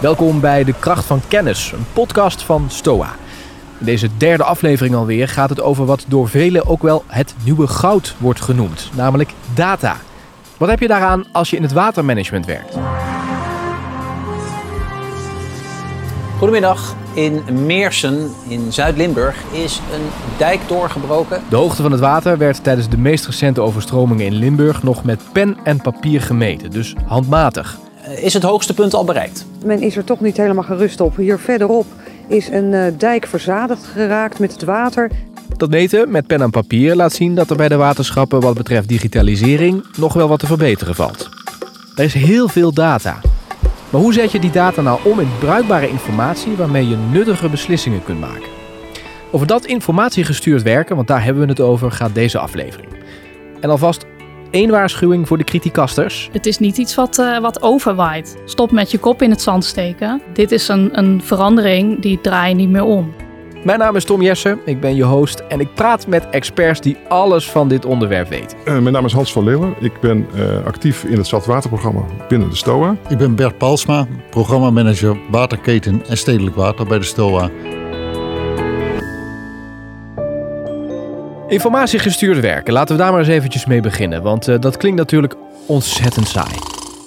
Welkom bij De Kracht van Kennis, een podcast van STOA. In deze derde aflevering alweer gaat het over wat door velen ook wel het nieuwe goud wordt genoemd, namelijk data. Wat heb je daaraan als je in het watermanagement werkt? Goedemiddag. In Meersen in Zuid-Limburg is een dijk doorgebroken. De hoogte van het water werd tijdens de meest recente overstromingen in Limburg nog met pen en papier gemeten, dus handmatig. Eh, Is het hoogste punt al bereikt? Men is er toch niet helemaal gerust op. Hier verderop is een eh, dijk verzadigd geraakt met het water. Dat meten met pen en papier laat zien dat er bij de waterschappen wat betreft digitalisering nog wel wat te verbeteren valt. Er is heel veel data. Maar hoe zet je die data nou om in bruikbare informatie waarmee je nuttige beslissingen kunt maken? Over dat informatiegestuurd werken, want daar hebben we het over, gaat deze aflevering. En alvast één waarschuwing voor de criticasters. Het is niet iets wat, eh, wat overwaait. Stop met je kop in het zand steken. Dit is een, een verandering die draai je niet meer om. Mijn naam is Tom Jessen, ik ben je host en ik praat met experts die alles van dit onderwerp weten. Eh, mijn naam is Hans van Leeuwen. Ik ben eh, actief in het Zoutwaterprogramma binnen de STOA. Ik ben Bert Palsma, programmamanager waterketen en stedelijk water bij de STOA. Informatiegestuurd werken, laten we daar maar eens eventjes mee beginnen, want eh, dat klinkt natuurlijk ontzettend saai.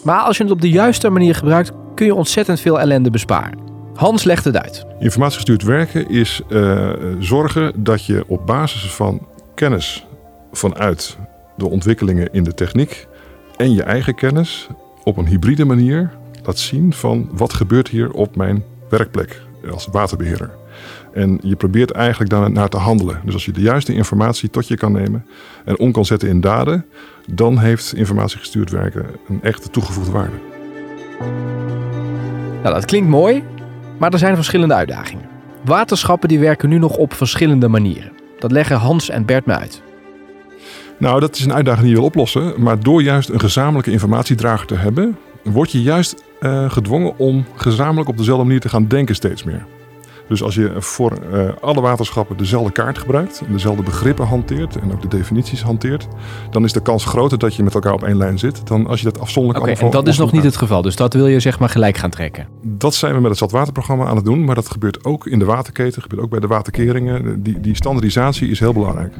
Maar als je het op de juiste manier gebruikt, kun je ontzettend veel ellende besparen. Hans legt het uit. Informatiegestuurd werken is eh, zorgen dat je op basis van kennis vanuit de ontwikkelingen in de techniek en je eigen kennis op een hybride manier laat zien van wat gebeurt hier op mijn werkplek als waterbeheerder. En je probeert eigenlijk daar naar te handelen. Dus als je de juiste informatie tot je kan nemen en om kan zetten in daden, dan heeft informatiegestuurd werken een echte toegevoegde waarde. Nou, dat klinkt mooi, maar er zijn verschillende uitdagingen. Waterschappen die werken nu nog op verschillende manieren. Dat leggen Hans en Bert me uit. Nou, dat is een uitdaging die je wil oplossen. Maar door juist een gezamenlijke informatiedrager te hebben, word je juist eh, gedwongen om gezamenlijk op dezelfde manier te gaan denken steeds meer. Dus als je voor eh, alle waterschappen dezelfde kaart gebruikt, dezelfde begrippen hanteert en ook de definities hanteert, dan is de kans groter dat je met elkaar op één lijn zit dan als je dat afzonderlijk Oké, allemaal en dat is nog niet het geval, dus dat wil je zeg maar gelijk gaan trekken. Dat zijn we met het Zatwaterprogramma aan het doen, maar dat gebeurt ook in de waterketen, gebeurt ook bij de waterkeringen. Die, die standaardisatie is heel belangrijk.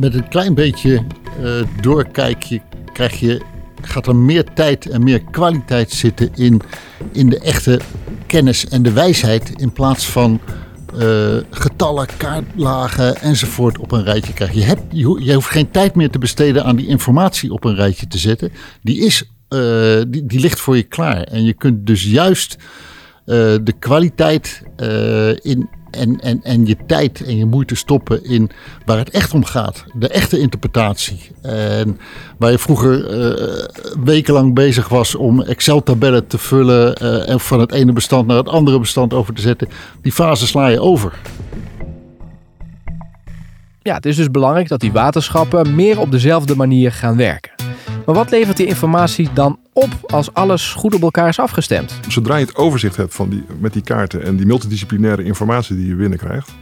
Met een klein beetje eh, doorkijkje krijg je, gaat er meer tijd en meer kwaliteit zitten in, in de echte kennis en de wijsheid. In plaats van eh, getallen, kaartlagen enzovoort op een rijtje krijgen. Je, hebt, je, je hoeft geen tijd meer te besteden aan die informatie op een rijtje te zetten. Die, is, eh, die, die ligt voor je klaar. En je kunt dus juist eh, de kwaliteit in, en, en, en je tijd en je moeite stoppen in waar het echt om gaat. De echte interpretatie. En waar je vroeger eh, wekenlang bezig was om Excel-tabellen te vullen eh, en van het ene bestand naar het andere bestand over te zetten. Die fase sla je over. Ja, het is dus belangrijk dat die waterschappen meer op dezelfde manier gaan werken. Maar wat levert die informatie dan op als alles goed op elkaar is afgestemd? Zodra je het overzicht hebt van die, met die kaarten en die multidisciplinaire informatie die je binnenkrijgt,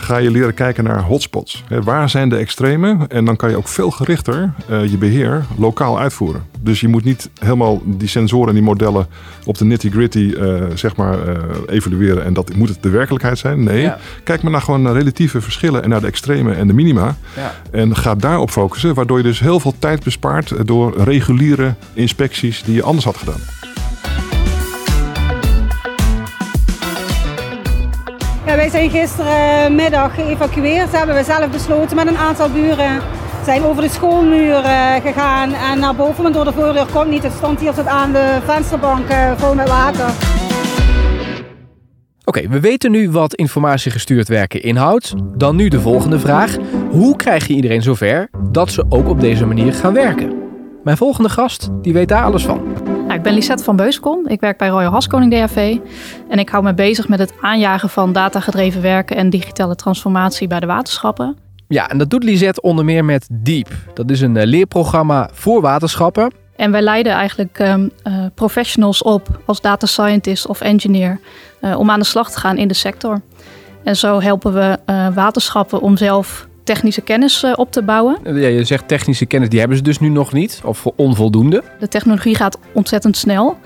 ga je leren kijken naar hotspots. Waar zijn de extremen? En dan kan je ook veel gerichter eh, je beheer lokaal uitvoeren. Dus je moet niet helemaal die sensoren en die modellen op de nitty-gritty eh, zeg maar, eh, evalueren en dat moet het de werkelijkheid zijn. Nee, Ja. kijk maar naar gewoon naar relatieve verschillen en naar de extreme en de minima. Ja. En ga daarop focussen, waardoor je dus heel veel tijd bespaart door reguliere inspecties die je anders had gedaan. Zijn gisterenmiddag geëvacueerd. Hebben we zelf besloten met een aantal buren. Zijn over de schoolmuur eh, gegaan en naar boven, maar door de voordeur komt niet. Het stond hier tot aan de vensterbank eh, vol met water. Oké, we weten nu wat informatiegestuurd werken inhoudt. Dan nu de volgende vraag. Hoe krijg je iedereen zover dat ze ook op deze manier gaan werken? Mijn volgende gast, die weet daar alles van. Ik ben Lisette van Beuskom. Ik werk bij Royal Haskoning DHV. En ik hou me bezig met het aanjagen van datagedreven werken en digitale transformatie bij de waterschappen. Ja, en dat doet Lisette onder meer met Deep. Dat is een eh, leerprogramma voor waterschappen. En wij leiden eigenlijk ehm, eh, professionals op als data scientist of engineer eh, om aan de slag te gaan in de sector. En zo helpen we waterschappen om zelf technische kennis eh, op te bouwen. Ja, je zegt technische kennis, die hebben ze dus nu nog niet, of onvoldoende. De technologie gaat ontzettend snel.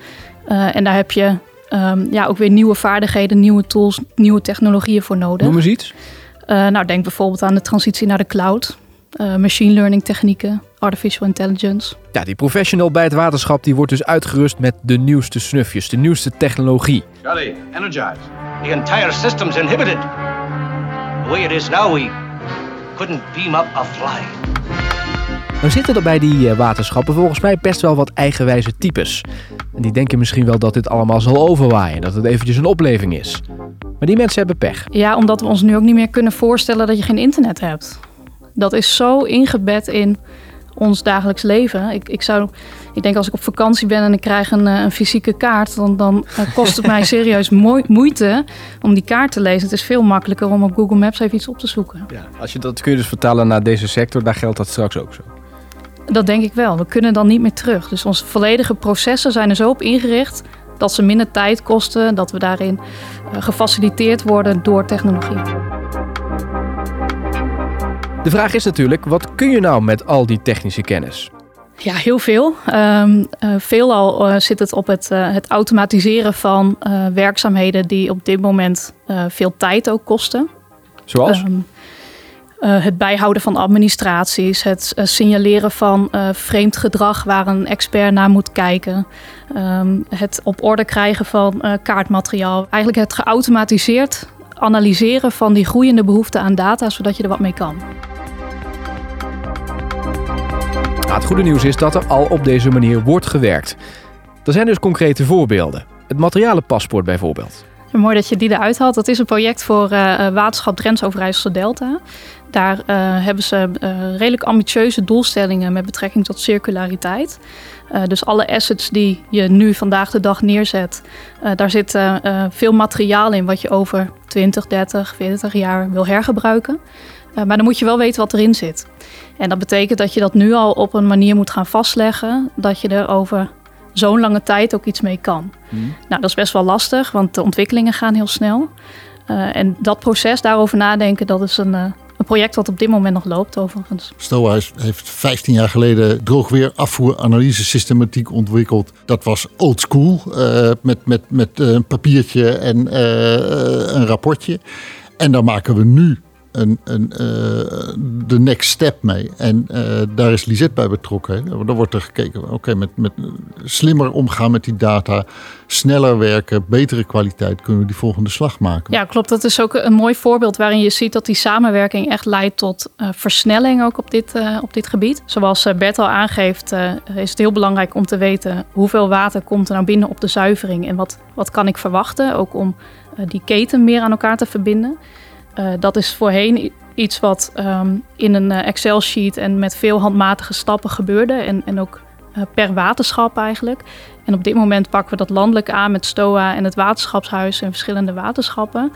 Uh, en daar heb je um, ja, ook weer nieuwe vaardigheden, nieuwe tools, nieuwe technologieën voor nodig. Noem eens iets. Uh, nou, denk bijvoorbeeld aan de transitie naar de cloud. Uh, machine learning technieken, artificial intelligence. Ja, die professional bij het waterschap die wordt dus uitgerust met de nieuwste snufjes, de nieuwste technologie. Charlie, energize. The entire system's inhibited. The way it is now, we couldn't beam up a fly. Dan zitten er bij die eh, waterschappen volgens mij best wel wat eigenwijze types. En die denken misschien wel dat dit allemaal zal overwaaien, dat het eventjes een opleving is. Maar die mensen hebben pech. Ja, omdat we ons nu ook niet meer kunnen voorstellen dat je geen internet hebt. Dat is zo ingebed in ons dagelijks leven. Ik, ik, zou, ik denk als ik op vakantie ben en ik krijg een, eh, een fysieke kaart, dan, dan eh, kost het mij serieus moeite om die kaart te lezen. Het is veel makkelijker om op Google Maps even iets op te zoeken. Ja, als je dat kun je dus vertalen naar deze sector, daar geldt dat straks ook zo. Dat denk ik wel. We kunnen dan niet meer terug. Dus onze volledige processen zijn er zo op ingericht dat ze minder tijd kosten, dat we daarin uh, gefaciliteerd worden door technologie. De vraag is natuurlijk, wat kun je nou met al die technische kennis? Ja, heel veel. Um, uh, veelal uh, zit het op het, uh, het automatiseren van werkzaamheden die op dit moment veel tijd ook kosten. Zoals? Um, het bijhouden van administraties, het signaleren van vreemd gedrag waar een expert naar moet kijken, um, het op orde krijgen van kaartmateriaal. Eigenlijk het geautomatiseerd analyseren van die groeiende behoefte aan data, zodat je er wat mee kan. Het goede nieuws is dat er al op deze manier wordt gewerkt. Er zijn dus concrete voorbeelden. Het materialenpaspoort bijvoorbeeld. Mooi dat je die eruit haalt. Dat is een project voor uh, waterschap Drents Overijsselse Delta. Daar uh, hebben ze redelijk ambitieuze doelstellingen met betrekking tot circulariteit. dus alle assets die je nu vandaag de dag neerzet, daar zit veel materiaal in wat je over 20, 30, 40 jaar wil hergebruiken. Maar dan moet je wel weten wat erin zit. En dat betekent dat je dat nu al op een manier moet gaan vastleggen dat je er over zo'n lange tijd ook iets mee kan. Mhm. Nou, dat is best wel lastig, want de ontwikkelingen gaan heel snel. Uh, en dat proces, daarover nadenken, dat is een, uh, een project wat op dit moment nog loopt overigens. STOA heeft 15 jaar geleden droogweer afvoer systematiek ontwikkeld. Dat was old school, uh, met, met, met een papiertje en een rapportje. En daar maken we nu een, uh, de next step mee. En uh, daar is Lisette bij betrokken. Hè. Daar wordt er gekeken, oké, met, met slimmer omgaan met die data, sneller werken, betere kwaliteit, kunnen we die volgende slag maken. Ja, klopt. Dat is ook een mooi voorbeeld waarin je ziet dat die samenwerking echt leidt tot uh, versnelling ook op dit, op dit gebied. Zoals Bert al aangeeft, is het heel belangrijk om te weten hoeveel water komt er nou binnen op de zuivering en wat, wat kan ik verwachten, ook om die keten meer aan elkaar te verbinden. Uh, dat is voorheen iets wat um, in een uh, Excel-sheet en met veel handmatige stappen gebeurde. En, en ook uh, per waterschap eigenlijk. En op dit moment pakken we dat landelijk aan met STOA en het waterschapshuis en verschillende waterschappen.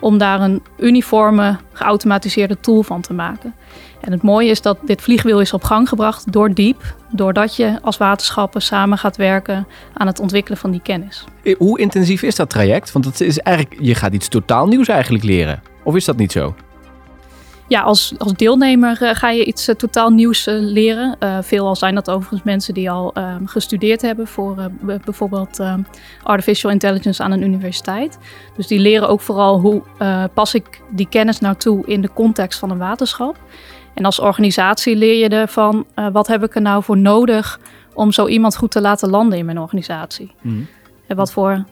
Om daar een uniforme, geautomatiseerde tool van te maken. En het mooie is dat dit vliegwiel is op gang gebracht door Diep. Doordat je als waterschappen samen gaat werken aan het ontwikkelen van die kennis. Hoe intensief is dat traject? Want het is eigenlijk, je gaat iets totaal nieuws eigenlijk leren. Of is dat niet zo? Ja, als, als deelnemer uh, ga je iets uh, totaal nieuws uh, leren. veelal zijn dat overigens mensen die al ehm, gestudeerd hebben voor bijvoorbeeld ehm, artificial intelligence aan een universiteit. Dus die leren ook vooral hoe pas ik die kennis nou toe in de context van een waterschap. En als organisatie leer je ervan wat heb ik er nou voor nodig om zo iemand goed te laten landen in mijn organisatie. Mm. En wat voor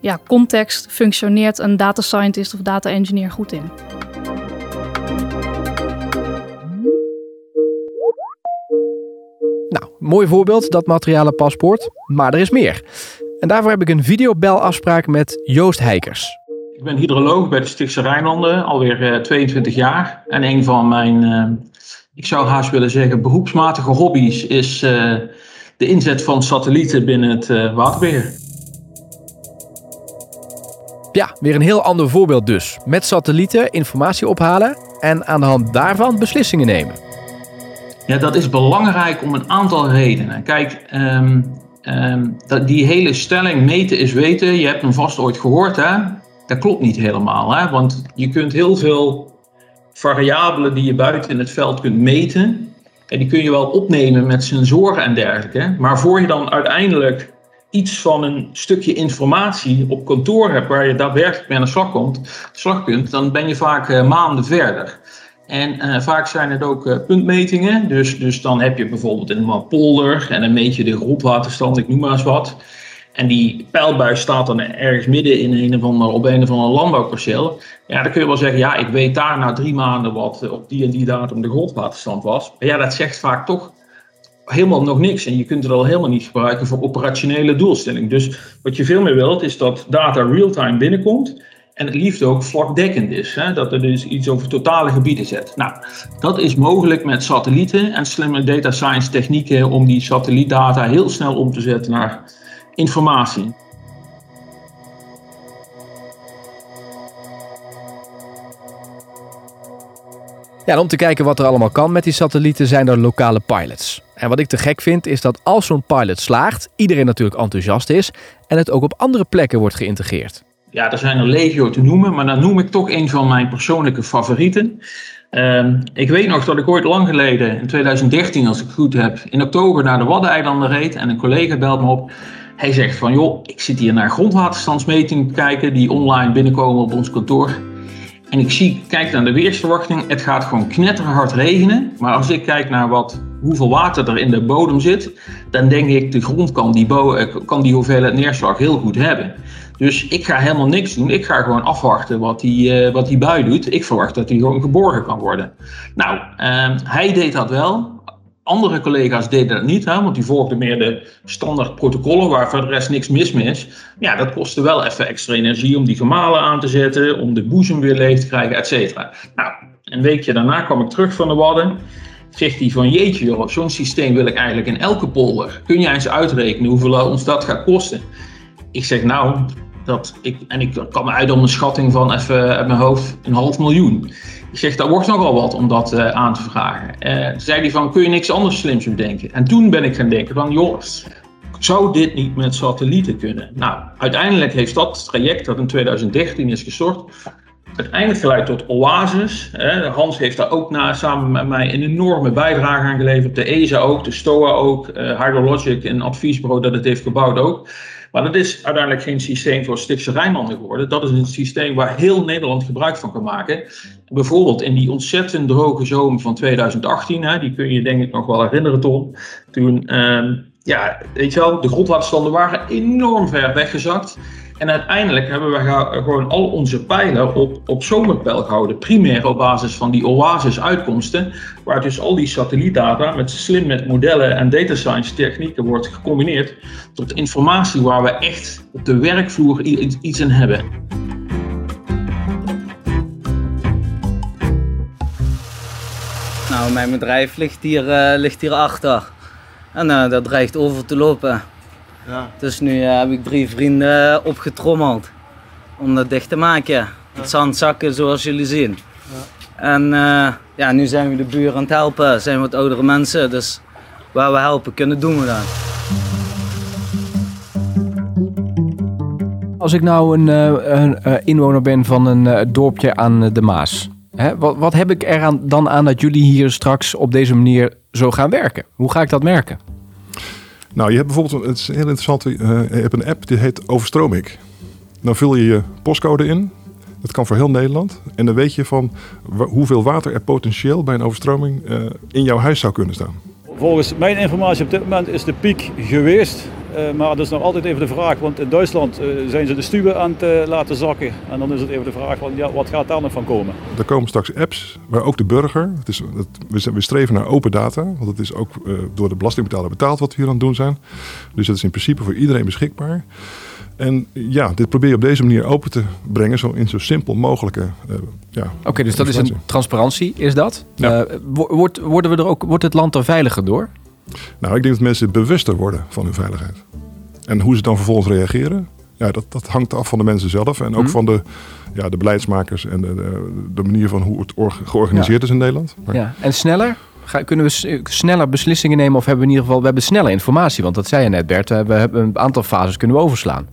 ja, context functioneert een data scientist of data engineer goed in. Nou, mooi voorbeeld, dat materiale paspoort. Maar er is meer. En daarvoor heb ik een videobelafspraak met Joost Heikers. Ik ben hydroloog bij de Stichtse Rijnlanden, alweer 22 eh, jaar. En een van mijn, uh, ik zou haast willen zeggen, beroepsmatige hobby's is uh, de inzet van satellieten binnen het waterbeheer. Ja, weer een heel ander voorbeeld dus. Met satellieten informatie ophalen en aan de hand daarvan beslissingen nemen. Ja, dat is belangrijk om een aantal redenen. Kijk, um, um, die hele stelling meten is weten, je hebt hem vast ooit gehoord, hè? Dat klopt niet helemaal, hè? want je kunt heel veel variabelen die je buiten in het veld kunt meten, en die kun je wel opnemen met sensoren en dergelijke. Maar voor je dan uiteindelijk iets van een stukje informatie op kantoor hebt waar je daadwerkelijk mee aan de slag, komt, kunt, dan ben je vaak uh, maanden verder. En uh, vaak zijn het ook uh, puntmetingen. Dus, dus dan heb je bijvoorbeeld een polder en dan meet je de grondwaterstand, ik noem maar eens wat. En die pijlbuis staat dan ergens midden in een of op een of ander landbouwperceel. Ja, dan kun je wel zeggen, ja, ik weet daar na drie maanden wat op die en die datum de grondwaterstand was. Maar ja, dat zegt vaak toch helemaal nog niks. En je kunt het al helemaal niet gebruiken voor operationele doelstelling. Dus wat je veel meer wilt, is dat data real-time binnenkomt. En het liefst ook vlakdekkend is. Hè? Dat er dus iets over totale gebieden zet. Nou, dat is mogelijk met satellieten en slimme data science technieken om die satellietdata heel snel om te zetten naar informatie. Ja, om te kijken wat er allemaal kan met die satellieten zijn er lokale pilots. En wat ik te gek vind is dat als zo'n pilot slaagt, iedereen natuurlijk enthousiast is en het ook op andere plekken wordt geïntegreerd. Ja, er zijn er legio te noemen, maar dan noem ik toch een van mijn persoonlijke favorieten. Ehm, ik weet nog dat ik ooit lang geleden, in 2013 als ik het goed heb, in oktober naar de Waddeneilanden reed en een collega belt me op. Hij zegt van joh, ik zit hier naar grondwaterstandsmetingen te kijken die online binnenkomen op ons kantoor. En ik zie, kijk naar de weersverwachting, het gaat gewoon knetterhard regenen. Maar als ik kijk naar wat, hoeveel water er in de bodem zit, dan denk ik de grond kan die, eh, kan die hoeveelheid neerslag heel goed hebben. Dus ik ga helemaal niks doen. Ik ga gewoon afwachten wat die, uh, wat bui doet. Ik verwacht dat die gewoon geborgen kan worden. Nou, uh, hij deed dat wel. Andere collega's deden dat niet, hè, want die volgden meer de standaard protocollen waar voor de rest niks mis mee is. Ja, dat kostte wel even extra energie om die gemalen aan te zetten, om de boezem weer leeg te krijgen, et cetera. Nou, een weekje daarna kwam ik terug van de Wadden. Zegt hij van jeetje joh, zo'n systeem wil ik eigenlijk in elke polder. Kun jij eens uitrekenen hoeveel ons dat gaat kosten? Ik zeg nou, dat ik, en ik me uit om een schatting van even uit mijn hoofd een half miljoen. Ik zeg, dat wordt nogal wat om dat uh, aan te vragen. Uh, zei hij van, kun je niks anders slims bedenken? En toen ben ik gaan denken van, joh, zou dit niet met satellieten kunnen? Nou, uiteindelijk heeft dat traject dat in 2013 is gestort, uiteindelijk geleid tot Oasis. Hans heeft daar ook na, samen met mij een enorme bijdrage aan geleverd. De ESA ook, de STOA ook, uh, Hydrologic, een adviesbureau dat het heeft gebouwd ook. Maar dat is uiteindelijk geen systeem voor Stichtse Rijnlanden geworden. Dat is een systeem waar heel Nederland gebruik van kan maken. Bijvoorbeeld in die ontzettend droge zomer van 2018, hè, die kun je denk ik nog wel herinneren, Tom. Toen, uh, ja, weet je wel, de grondwaterstanden waren enorm ver weggezakt. En uiteindelijk hebben we gewoon al onze pijlen op, op gehouden. Primair op basis van die OASIS-uitkomsten. Waar dus al die satellietdata met slim met modellen en data science technieken wordt gecombineerd. Tot informatie waar we echt op de werkvloer iets in hebben. Nou, mijn bedrijf ligt hier, uh, ligt hier achter. En uh, dat dreigt over te lopen. Ja. Dus nu uh, heb ik drie vrienden opgetrommeld om dat dicht te maken. Het zandzakken zoals jullie zien. Ja. En uh, ja, nu zijn we de buren aan het helpen. Zijn wat oudere mensen, dus waar we helpen kunnen doen we dat. Als ik nou een, een, een inwoner ben van een dorpje aan de Maas. Hè, wat, wat heb ik er dan aan dat jullie hier straks op deze manier zo gaan werken? Hoe ga ik dat merken? Nou, je hebt bijvoorbeeld, het is heel interessant, uh, je hebt een app die heet Overstromik. Dan vul je je postcode in. Dat kan voor heel Nederland. En dan weet je van hoeveel water er potentieel bij een overstroming uh, in jouw huis zou kunnen staan. Volgens mijn informatie op dit moment is de piek geweest. Uh, maar dat is nog altijd even de vraag, want in Duitsland uh, zijn ze de stuwen aan het uh, laten zakken. En dan is het even de vraag, van, ja, wat gaat daar nog van komen? Er komen straks apps waar ook de burger, het is, het, we, streven naar open data. Want het is ook door de belastingbetaler betaald wat we hier aan het doen zijn. Dus dat is in principe voor iedereen beschikbaar. En ja, dit probeer je op deze manier open te brengen, zo in zo simpel mogelijke. Uh, ja, Oké, dus dat is een transparantie, is dat? Ja. Uh, wordt, worden we er ook, wordt het land er veiliger door? Nou, ik denk dat mensen bewuster worden van hun veiligheid. En hoe ze dan vervolgens reageren, ja, dat, dat hangt af van de mensen zelf en ook mm. van de, ja, de beleidsmakers en de, de, de manier van hoe het georganiseerd ja. is in Nederland. Maar... Ja. En sneller? Ga, kunnen we sneller beslissingen nemen of hebben we in ieder geval we hebben sneller informatie? Want dat zei je net, Bert, we hebben een aantal fases kunnen we overslaan.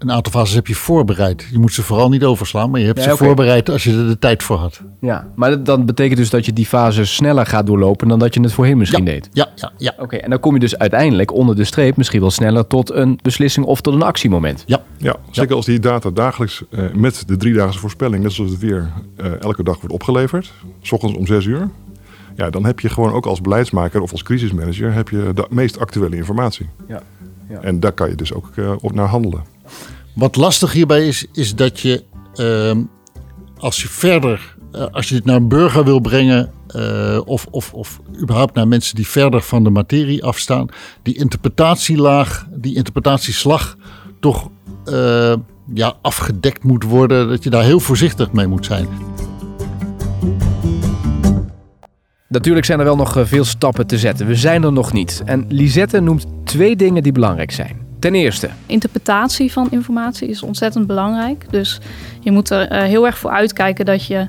Een aantal fases heb je voorbereid. Je moet ze vooral niet overslaan, maar je hebt Ja, ze voorbereid als je er de tijd voor had. Ja, maar dat- dan betekent dus dat je die fase sneller gaat doorlopen dan dat je het voorheen misschien deed. Ja, ja, ja. Oké, en dan kom je dus uiteindelijk onder de streep misschien wel sneller tot een beslissing of tot een actiemoment. Ja. Ja, zeker als die data dagelijks eh, met de driedaagse voorspelling, net zoals het weer, eh, elke dag wordt opgeleverd, s ochtends om 6 uur. Ja, dan heb je gewoon ook als beleidsmaker of als crisismanager heb je de meest actuele informatie. Ja. Ja. En daar kan je dus ook eh, op naar handelen. Wat lastig hierbij is, is dat je ehm, als je verder, eh, als je dit naar een burger wil brengen, eh, of, of, of überhaupt naar mensen die verder van de materie afstaan, die interpretatielaag, die interpretatieslag toch eh, ja, afgedekt moet worden, dat je daar heel voorzichtig mee moet zijn. Natuurlijk zijn er wel nog veel stappen te zetten. We zijn er nog niet. En Lisette noemt twee dingen die belangrijk zijn. Ten eerste, Interpretatie van informatie is ontzettend belangrijk. Dus je moet er eh, heel erg voor uitkijken dat je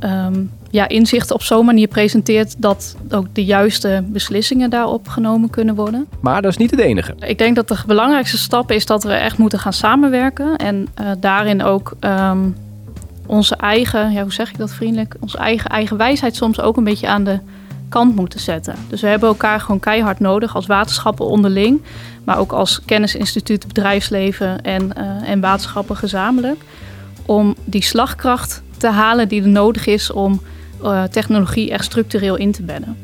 ehm, ja, inzichten op zo'n manier presenteert dat ook de juiste beslissingen daarop genomen kunnen worden. maar dat is niet het enige. Ik denk dat de belangrijkste stap is dat we echt moeten gaan samenwerken en eh, daarin ook ehm, onze eigen, ja, hoe zeg ik dat vriendelijk, onze eigen eigen wijsheid soms ook een beetje aan de kant moeten zetten. Dus we hebben elkaar gewoon keihard nodig als waterschappen onderling, maar ook als kennisinstituut, bedrijfsleven en, eh, en waterschappen gezamenlijk, om die slagkracht te halen die er nodig is om eh, technologie echt structureel in te bedden.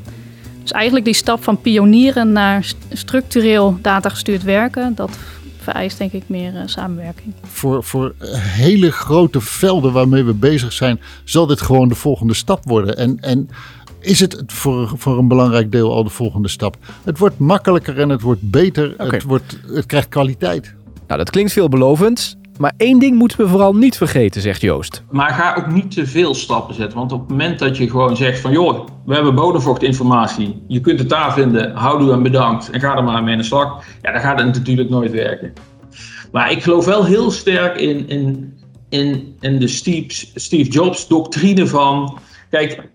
Dus eigenlijk die stap van pionieren naar st- structureel datagestuurd werken, dat vereist denk ik meer eh, samenwerking. Voor, voor hele grote velden waarmee we bezig zijn, zal dit gewoon de volgende stap worden. En, en is het voor, voor een belangrijk deel al de volgende stap? Het wordt makkelijker en het wordt beter. Het, wordt, het krijgt kwaliteit. Nou, dat klinkt veelbelovend. Maar één ding moeten we vooral niet vergeten, zegt Joost. Maar ga ook niet te veel stappen zetten. Want op het moment dat je gewoon zegt van joh, we hebben bodemvochtinformatie. Je kunt het daar vinden, houdoe en bedankt. En ga er maar mee aan de slag. Ja, dan gaat het natuurlijk nooit werken. Maar ik geloof wel heel sterk in, in, in, in de Steve, Steve Jobs doctrine van... Kijk,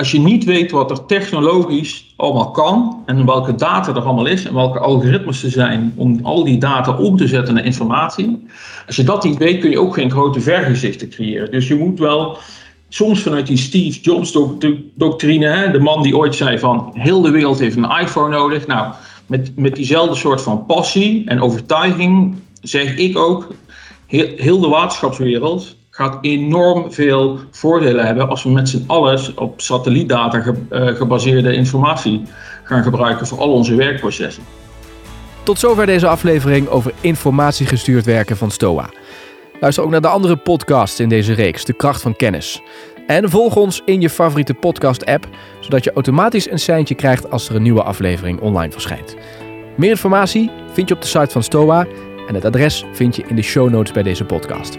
als je niet weet wat er technologisch allemaal kan en welke data er allemaal is en welke algoritmes er zijn om al die data om te zetten naar informatie. Als je dat niet weet, kun je ook geen grote vergezichten creëren. Dus je moet wel soms vanuit die Steve Jobs doc- doc- doctrine, de man die ooit zei van heel de wereld heeft een iPhone nodig. Nou, met, met diezelfde soort van passie en overtuiging zeg ik ook, heel, heel de waterschapswereld gaat enorm veel voordelen hebben als we met z'n allen op satellietdata eh, gebaseerde informatie gaan gebruiken voor al onze werkprocessen. Tot zover deze aflevering over informatiegestuurd werken van STOA. Luister ook naar de andere podcasts in deze reeks, De Kracht van Kennis. En volg ons in je favoriete podcast-app, zodat je automatisch een seintje krijgt als er een nieuwe aflevering online verschijnt. Meer informatie vind je op de site van STOA en het adres vind je in de show notes bij deze podcast.